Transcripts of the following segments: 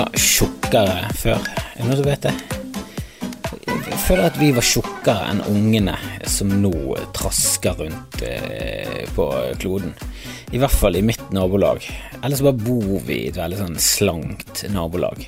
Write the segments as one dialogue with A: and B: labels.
A: unger tjukkere før? Er det noen som vet det? Jeg føler at vi var tjukkere enn ungene som nå trasker rundt eh, på kloden. I hvert fall i mitt nabolag. Ellers bare bor vi i et veldig sånn slankt nabolag.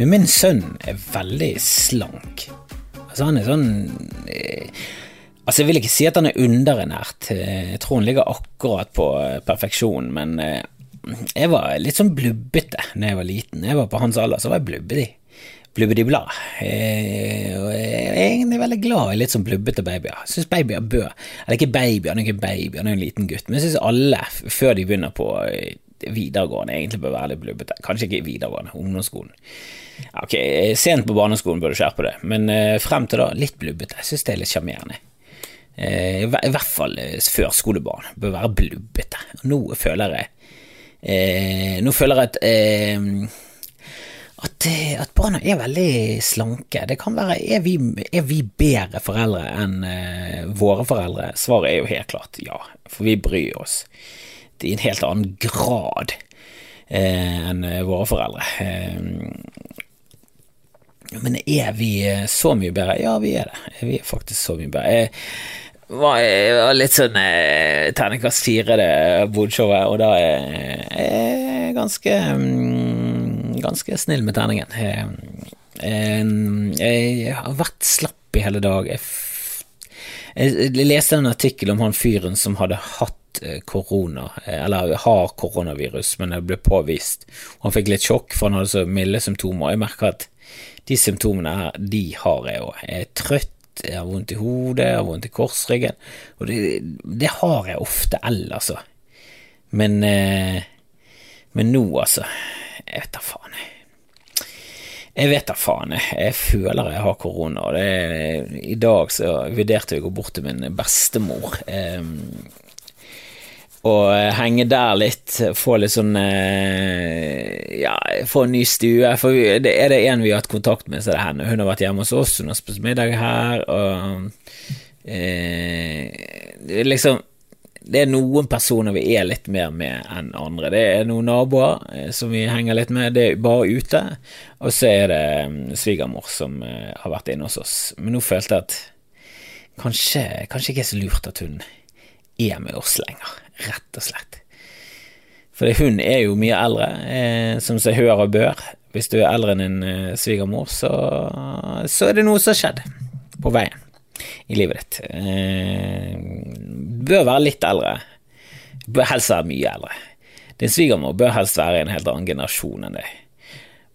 A: Men min sønn er veldig slank. Altså han er sånn eh, Altså Jeg vil ikke si at han er underernært. Eh, jeg tror han ligger akkurat på perfeksjon, men jeg var litt sånn blubbete da jeg var liten. Jeg var på hans alder, så var jeg blubbete. Blubbedi-blad. Jeg er egentlig veldig glad i litt sånn blubbete babyer. Syns babyer bør Eller ikke babyer, han er ikke baby, han er en liten gutt, men jeg syns alle, før de begynner på videregående, egentlig bør være litt blubbete. Kanskje ikke videregående, ungdomsskolen. Ok, Sent på barneskolen bør du skjerpe det, men frem til da, litt blubbete. Jeg syns det er litt sjarmerende. I hvert fall førskolebarn bør være blubbete. Nå føler jeg eh, Nå føler jeg at, eh, at at, barna er veldig slanke. Det kan være Er vi, er vi bedre foreldre enn eh, våre foreldre? Svaret er jo helt klart ja, for vi bryr oss i en helt annen grad eh, enn våre foreldre. Eh, men er vi så mye bedre? Ja, vi er det. Vi er faktisk så mye bedre. Jeg, var, var litt sånn eh, terningkast fire, det bodshowet, og da er jeg ganske mm, ganske snill med terningen. Jeg, jeg, har vært slapp i hele dag. Jeg, jeg, leste en artikkel om han fyren som hadde hatt korona, eller har koronavirus, men det ble påvist. Han fikk litt sjokk, for han hadde så milde symptomer. Jeg merker at de symptomene her, de har jeg òg. Jeg er trøtt jeg har vondt i hodet, jeg har vondt i korsryggen, og det, det har jeg ofte ellers, altså. Men, eh, men nå, altså Jeg vet da faen, jeg. Vet da faen, jeg. Føler jeg har korona. I dag så vurderte jeg å gå bort til min bestemor. Eh, og henge der litt, få litt sånn Ja, få en ny stue. For det er det en vi har hatt kontakt med, så er det henne. Hun har vært hjemme hos oss, hun har spist middag her, og eh, liksom det er noen personer vi er litt mer med enn andre. Det er noen naboer eh, som vi henger litt med, det er bare ute. Og så er det svigermor som eh, har vært inne hos oss. Men nå følte jeg at kanskje, kanskje ikke er så lurt at hun er med oss lenger rett og slett. For hun er jo mye eldre, eh, som seg hør og bør. Hvis du er eldre enn en eh, svigermor, så, så, er det noe som har skjedd på veien i livet ditt. Eh, bør være litt eldre. Bør helst være mye eldre. Din svigermor bør helst være i en helt annen generasjon enn deg.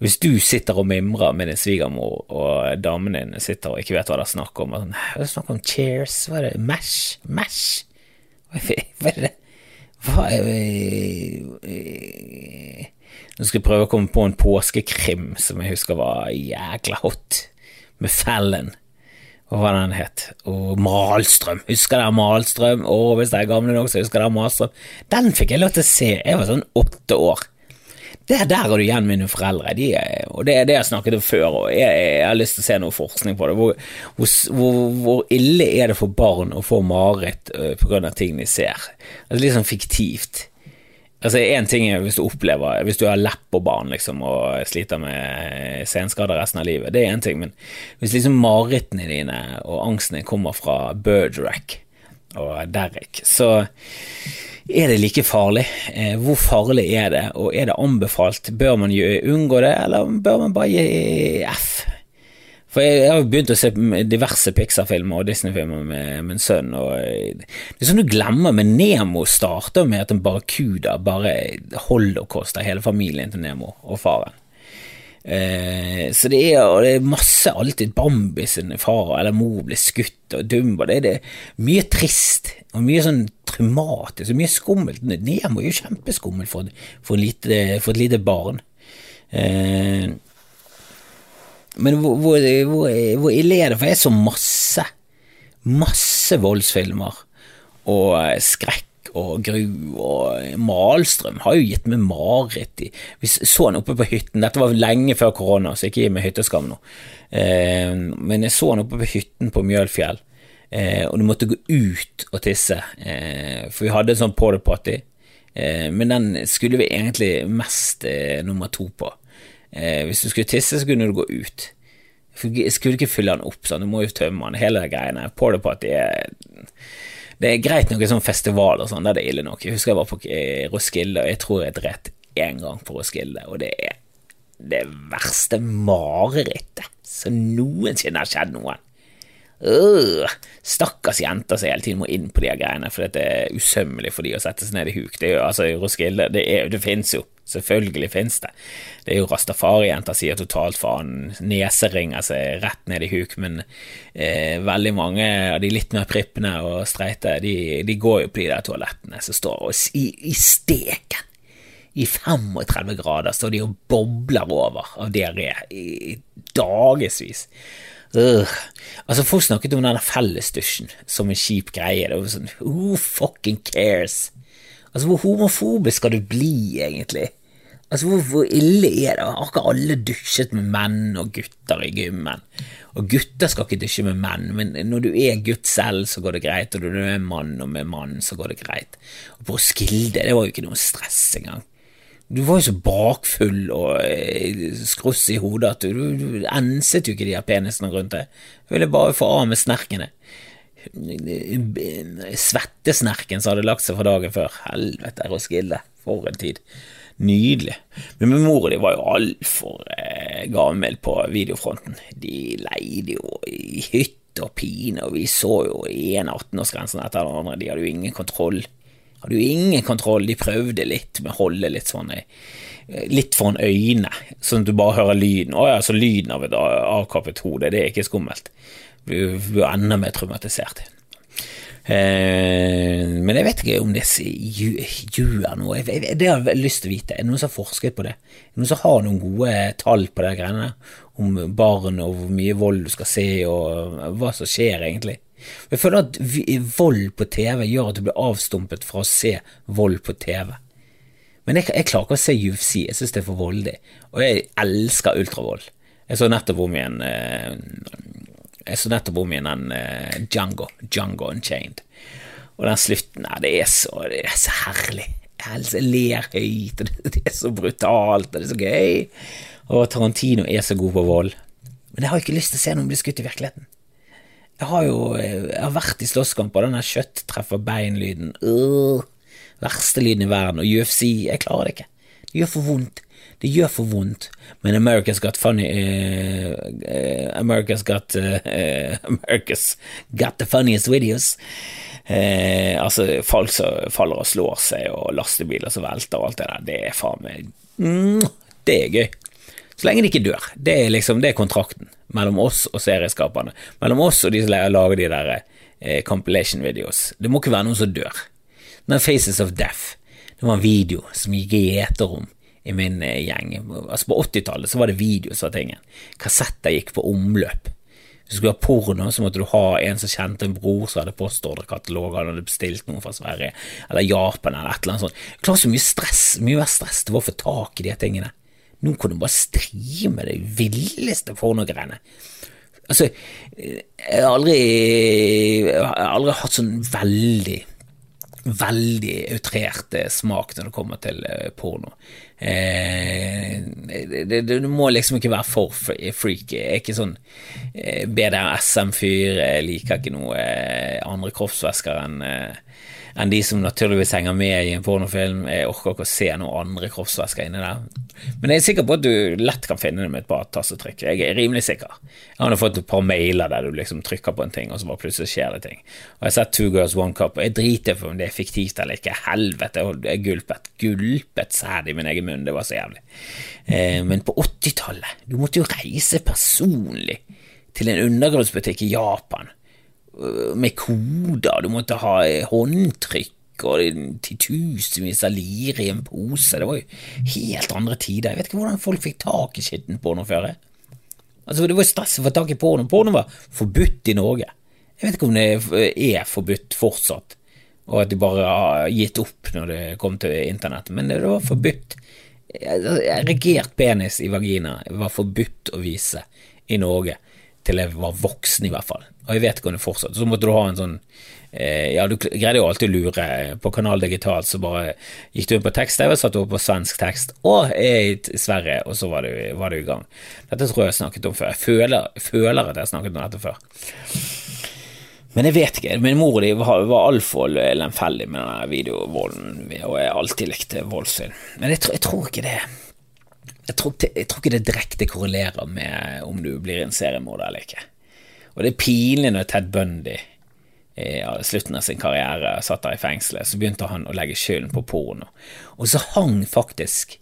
A: Hvis du sitter og mimrer med din svigermor, og damen din sitter og ikke vet hva det er snakk om, sånn, det er snakk om cheers, hva er det, mash, mash, hva er det? Hva er Nå skal jeg prøve å komme på en påskekrim som jeg husker var jækla hot, med Fellen. Hva var den het? Og Malstrøm. Husker dere Malstrøm? Å, hvis dere er gamle nok, så husker dere Malstrøm. Den fikk jeg lov til å se. Jeg var sånn åtte år. Der, der har du igjen mine foreldre, de er, og det er det jeg snakket om før. og jeg, jeg, har lyst til å se noe forskning på det. Hvor, hvor, hvor ille er det for barn å få mareritt uh, pga. ting de ser? Altså Litt sånn fiktivt. Altså Én ting er hvis du opplever Hvis du har lepperbarn liksom, og sliter med senskader resten av livet, det er én ting, men hvis liksom marerittene dine og angsten din kommer fra Bergerac og Derrick, så er det like farlig? Eh, hvor farlig er det, og er det anbefalt? Bør man unngå det, eller bør man bare gi F? For jeg, har begynt å se diverse Pixar-filmer og Disney-filmer med min sønn, og det er sånn du glemmer, men Nemo starter med at en barrakuda bare holocaster hele familien til Nemo og faren. Eh, så det er, det er, masse alltid Bambi sin far eller mor blir skutt, og Dumbo det, det, er mye trist og mye sånn traumatisk og mye skummelt. Nemo er jo kjempeskummelt for, for, for, et lite barn. Eh, men hvor, hvor, hvor, hvor ille er det? For jeg så masse, masse voldsfilmer og skrekk og Gru og Malstrøm har jo gitt meg mareritt. Vi så han oppe på hytten, dette var lenge før korona, så ikke gi meg hytteskam nå. Eh, men jeg så han oppe på hytten på Mjølfjell, eh, og du måtte gå ut og tisse, eh, for vi hadde en sånn porta potty, eh, men den skulle vi egentlig mest eh, nummer to på. Eh, hvis du skulle tisse, så kunne du gå ut. Jeg skulle ikke fylle den opp, sånn. du må jo tømme den, hele det greiene. Det er det er greit noe sånn festival og sånn, det er ille nok. Jeg husker jeg var på eh, Roskilde, og jeg tror jeg dreit én gang på Roskilde, og det er det verste marerittet som noensinne har skjedd noen. Øh, stakkars jenter som hele tiden må inn på de greiene, for det er usømmelig for de å sette seg ned i huk. Det er jo, altså, Roskilde, det, er, det fins jo. Selvfølgelig finnes det. Det er jo rastafari-jenter sier totalt faen, neseringer seg rett ned i huk, men eh, veldig mange av de litt mer prippende og streite, de, de, går jo på de der toalettene som står og, i, i steken. I 35 grader står de og bobler over av diaré i dagevis. Uh. Altså, folk snakket om denne fellesdusjen som en kjip greie. Det var sånn Who fucking cares? Altså, hvor homofobisk skal du bli, egentlig? Altså, hvor, hvor ille er det? Har ikke alle dusjet med menn og gutter i gymmen? Og gutter skal ikke dusje med menn, men når du er gutt selv, så går det greit, og når du er mann og med mann, så går det greit. Og på Skilde, det var jo ikke noe stress engang. Du var jo så bakfull og eh, skruss i hodet at du, du, du enset jo ikke de her penisene rundt deg. Du ville bare få av med snerkene. Svettesnerken som hadde lagt seg fra dagen før. Helvete, Roskilde. For en tid. Nydelig. Men min mor og de var jo altfor eh, gammel på videofronten. De leide jo i hytte og pine, og vi så jo en 18-årsgrensen etter den andre. De hadde jo ingen kontroll hadde jo ingen kontroll, de prøvde litt med å holde litt sånn eh, litt foran øynene, sånn at du bare hører lyden. Å ja, så lyden av et avkappet hode, det er ikke skummelt. Du blir enda mer traumatisert. Eh, men jeg vet ikke om det gjør noe. Det har jeg lyst til å vite. Er det noen som har forsket på det? Er det noen som har noen gode tall på de greiene? Om barn og hvor mye vold du skal se, og hva som skjer egentlig? Jeg føler at vold på TV gjør at du blir avstumpet fra å se vold på TV. Men jeg, jeg klarer ikke å se UFC, jeg synes det er for voldig. Og jeg elsker ultravold. Jeg så nettopp om igjen eh, Jeg så nettopp om igjen den uh, Django, Django Unchained. Og den slutten der, det er så, det er så herlig. Jeg ler høyt, og det er så brutalt, og det er så gøy. Og Tarantino er så god på vold. Men jeg har ikke lyst til å se noen bli skutt i virkeligheten. Jeg har jo jeg har vært i slåsskamper, den der kjøtt treffer bein-lyden. Øh, verste lyden i verden. Og UFC, jeg klarer det ikke. Det gjør for vondt. Det gjør for vondt. Men America's Got Funny uh, America's Got uh, America's Got the Funniest Videos. altså, folk som faller og slår seg, og lastebiler som velter og alt det der, det er faen meg mm, Det er gøy. Så lenge de ikke dør. Det er liksom, det er kontrakten mellom oss og serieskaperne. Mellom oss og de som lager de der eh, compilation videos. Det må ikke være noen som dør. Den Faces of Death, det var en video som gikk i gjeterom i min eh, gjeng. Altså På 80-tallet så var det video som var tingen. Kassetter gikk på omløp. Hvis du skulle ha porno, så måtte du ha en som kjente en bror som hadde postordrekatalog, han hadde bestilt noe fra Sverige eller Japan eller et eller annet sånt. Klart så mye stress, mye mer stress det var å få tak i de tingene. Nå kunne du bare streame de villeste pornogreiene. Altså, jeg har aldri, jeg har aldri hatt sånn veldig veldig outrert smak når det kommer til eh, porno. Eh, det, må liksom ikke være for freaky. Jeg er ikke sånn eh, BDSM-fyr. Jeg liker ikke noe eh, andre kroppsvæsker enn eh, enn de som naturligvis henger med i en pornofilm. Jeg orker ikke å se noen andre kroppsvæsker inni der. Men jeg er sikker på at du lett kan finne det med et par tastetrykk. Jeg er rimelig sikker. Jeg har fått et par mailer der du liksom trykker på en ting, og så bare plutselig skjer det ting. Og jeg har sett Two Girls One Cup, og jeg driter i om det er fiktivt eller ikke. Helvete, jeg gulpet, gulpet sæd i min egen munn. Det var så jævlig. Eh, men på 80-tallet, du måtte jo reise personlig til en undergrunnsbutikk i Japan med koder, du måtte ha håndtrykk og titusenvis av lir i en pose. Det var jo helt andre tider. Jeg vet ikke hvordan folk fikk tak i skitten porno før. Altså, det var stress å få tak i porno. Porno var forbudt i Norge. Jeg vet ikke om det er forbudt fortsatt, og at de bare har gitt opp når det kom til internett, men det var forbudt. Erigert penis i vagina var forbudt å vise i Norge til jeg var voksen, i hvert fall. Og jeg vet ikke om det fortsatt. Så måtte du ha en sånn eh, Ja, du greide jo alltid å lure. På Kanal Digital så bare gikk du inn på tekst-TV, satte opp på svensk tekst, og i Sverige, og så var du, var du i gang. Dette tror jeg jeg snakket om før. Jeg føler, føler at jeg har snakket om dette før. Men jeg vet ikke. Min mor de var, var altfor lemfeldig med denne videovolden, og jeg alltid likte voldsfilm. Men jeg, jeg, tror ikke det jeg tror, jeg tror, ikke det direkte korrelerer med om du blir en seriemorder eller ikke. Og det er pinlig når Ted Bundy i slutten av sin karriere satt der i fengselet, så begynte han å legge skylden på porno. Og så hang faktisk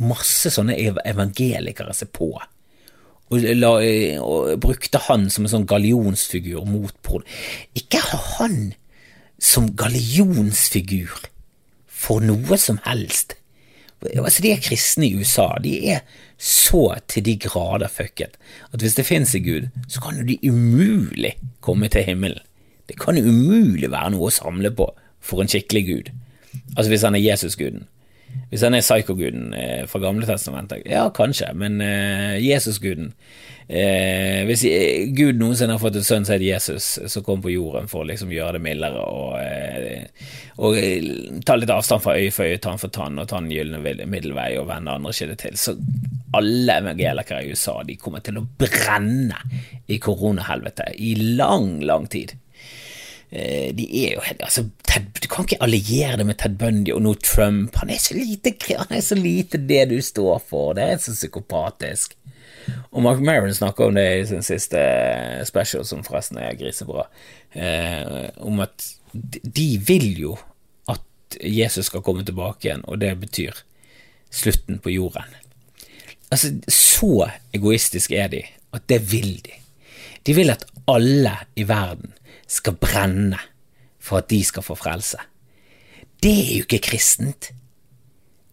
A: masse sånne evangelikere seg på. Og, la, og brukte han som en sånn gallionsfigur mot Prod. Ikke ha han som gallionsfigur for noe som helst. Altså, de er kristne i USA. De er så til de grader fucket at hvis det finnes en gud, så kan jo de umulig komme til himmelen. Det kan umulig være noe å samle på for en skikkelig gud. Altså hvis han er Jesusguden. Hvis han er psykoguden eh, fra Gamle testamentet, ja, kanskje, men eh, Jesusguden. Eh, Hvis eh, Gud noensinne har fått en sønn som heter Jesus, som kom på jorden for å liksom gjøre det mildere og, eh, og eh, ta litt avstand fra øye for øye, tann for tann, og ta den gylne middelvei og vende andre kilder til, så alle evangelikere i USA de kommer til å brenne i koronahelvete i lang, lang tid. Eh, de er jo altså, Ted, Du kan ikke alliere det med Ted Bundy og nå Trump. Han er så lite, han er så lite det du står for. Det er så psykopatisk. Og Mark Maron snakker om det i sin siste special, som forresten er grisebra, eh, om at de vil jo at Jesus skal komme tilbake igjen, og det betyr slutten på jorden. Altså, så egoistisk er de at det vil de. De vil at alle i verden skal brenne for at de skal få frelse. Det er jo ikke kristent.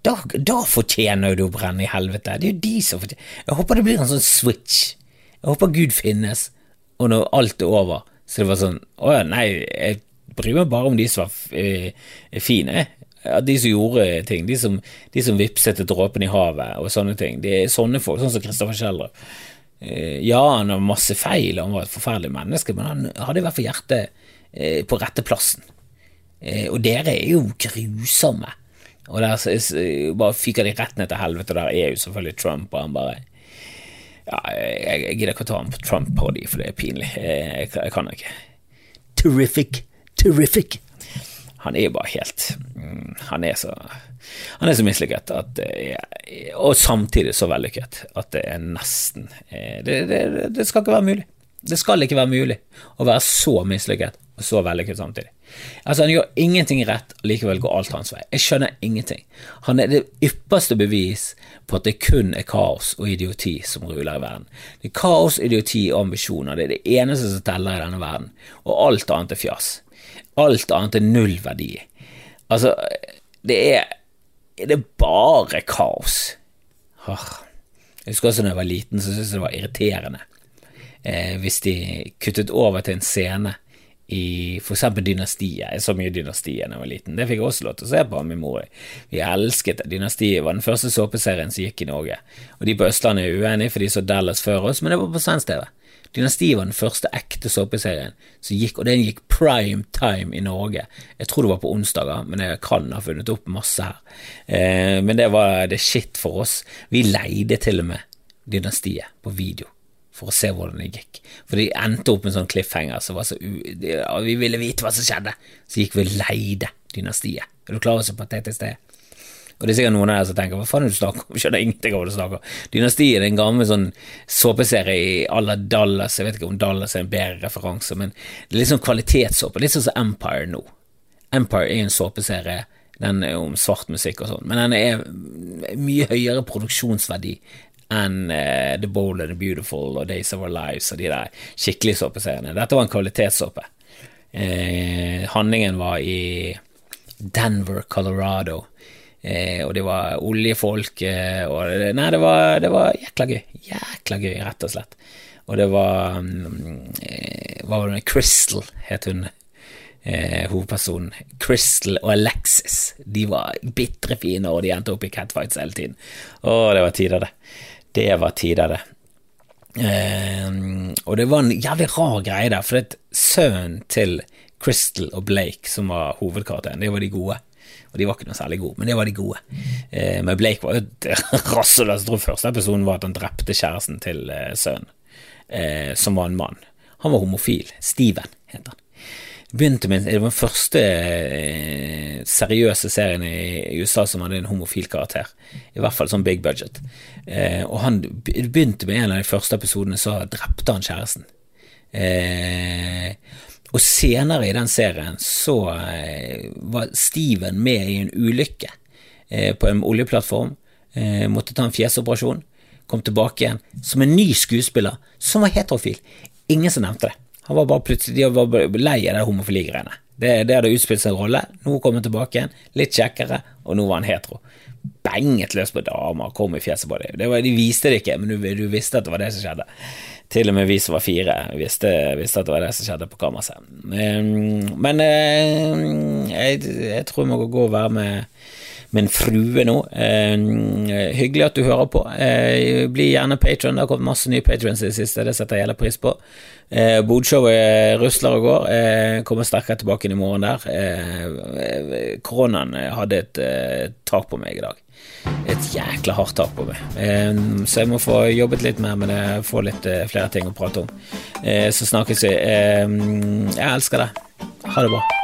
A: Da, da fortjener du å brenne i helvete. Det er jo de som fortjener Jeg håper det blir en sånn switch. Jeg håper Gud finnes, og når alt er over, så det var sånn Å ja, nei, jeg bryr meg bare om de som var eh, fine. De som gjorde ting, de som, de som vipset dråpen i havet og sånne ting. Det er sånne folk, sånn som Kristoffer Schjelderup. Eh, ja, han har masse feil, han var et forferdelig menneske, men han hadde i hvert fall hjertet eh, på rette plassen. Eh, og dere er jo grusomme. Og der bare fyker de rett ned til helvete, der er jo selvfølgelig Trump, og han bare Ja, jeg, gidder ikke å ta ham på Trump-parodi, for det er pinlig. Jeg kan ikke. Terrific, terrific. Han er jo bare helt mm, Han er så han er så mislykket at, og samtidig så vellykket at det er nesten eh, det, det, det, skal ikke være mulig. Det skal ikke være mulig å være så mislykket og så vellykket samtidig. Altså Han gjør ingenting rett, og likevel går alt hans vei. Jeg skjønner ingenting. Han er det ypperste bevis på at det kun er kaos og idioti som ruler i verden. Det er kaos, idioti og ambisjoner. Det er det eneste som teller i denne verden, og alt annet er fjas. Alt annet er null verdi. Altså, det er er bare kaos. Jeg husker også da jeg var liten, så syntes jeg det var irriterende eh, hvis de kuttet over til en scene i for eksempel Dynastiet. Jeg så mye Dynastiet da jeg var liten. Det fikk jeg også lov til å se på av min mor. Vi elsket det. Dynastiet var den første såpeserien som gikk i Norge. Og de på Østlandet er uenige, for de så Dallas før oss, men det var på svensk-TV. Dynastiet var den første ekte såpeserien som gikk, og den gikk prime time i Norge. Jeg tror det var på onsdager, men jeg kan ha funnet opp masse her. Eh, men det var det shit for oss. Vi leide til og med Dynastiet på video for å se hvordan det gikk. For de endte opp med en sånn cliffhanger som var så u... Vi ville vite hva som skjedde, så gikk vi og leide Dynastiet. Er du klar over så patetisk det er? Og det er sikkert noen av dere som tenker hva faen er det du snakker om, skjønner ingenting av hva du snakker om. Dynastiet er en gammel sånn såpeserie i alla Dallas, jeg vet ikke om Dallas er en bedre referanse, men det er litt sånn kvalitetssåpe, litt sånn som Empire nå. Empire er en såpeserie, den er om svart musikk og sånn, men den er mye høyere produksjonsverdi enn uh, The Bold and the Beautiful og Days of Our Lives og de der skikkelige såpeseriene. Dette var en kvalitetssåpe. Eh, handlingen var i Denver, Colorado Eh, og det var oljefolk eh, og det, Nei, det var, det var, jækla gøy. Jækla gøy, rett og slett. Og det var um, eh, Hva var det Crystal het hun eh, hovedpersonen. Crystal og Alexis. De var bitre fine, og de endte opp i catfights hele tiden. Å, det var tider, det. Det var tider, det. Eh, og det var en jævlig rar greie der, for det sønnen til Crystal og Blake som var hovedkarakteren, det var de gode. Og de var ikke noe særlig gode, men det var de gode. Eh, men Blake var jo et rasshøl. Jeg tror første episoden var at han drepte kjæresten til eh, sønnen, eh, som var en mann. Han var homofil. Steven het han. Begynte med, det var den første eh, seriøse serien i USA som hadde en homofil karakter. I hvert fall sånn big budget. Eh, og han begynte med en av de første episodene, så drepte han kjæresten. Eh, og senere i den serien så eh, var Steven med i en ulykke eh, på en oljeplattform. Eh, måtte ta en fjesoperasjon. Kom tilbake igjen som en ny skuespiller som var heterofil. Ingen som nevnte det. Han var bare plutselig De var lei av de homofiligreiene. Det, det hadde utspilt seg en rolle. Nå kom han tilbake igjen, litt kjekkere, og nå var han hetero. Benget løs på damer, kom i fjeset på dem. De viste det ikke, men du, du visste at det var det som skjedde. Til og med vi som var fire, visste, visste at det var det som skjedde på kammerset. Men eh, jeg, jeg, tror jeg må gå og være med min frue nå. hyggelig at du hører på. Eh, bli gjerne patron. Det har kommet masse nye patrons i det siste, det setter jeg hele pris på. Eh, Bodshowet rusler og går. Eh, kommer sterkere tilbake inn i morgen der. Eh, koronaen hadde et eh, tak på meg i dag et jækla hardt tak på meg. Så jeg må få jobbet litt mer med det, få litt eh, flere ting å prate om. Eh, så snakkes vi. Jeg elsker deg. Ha det bra.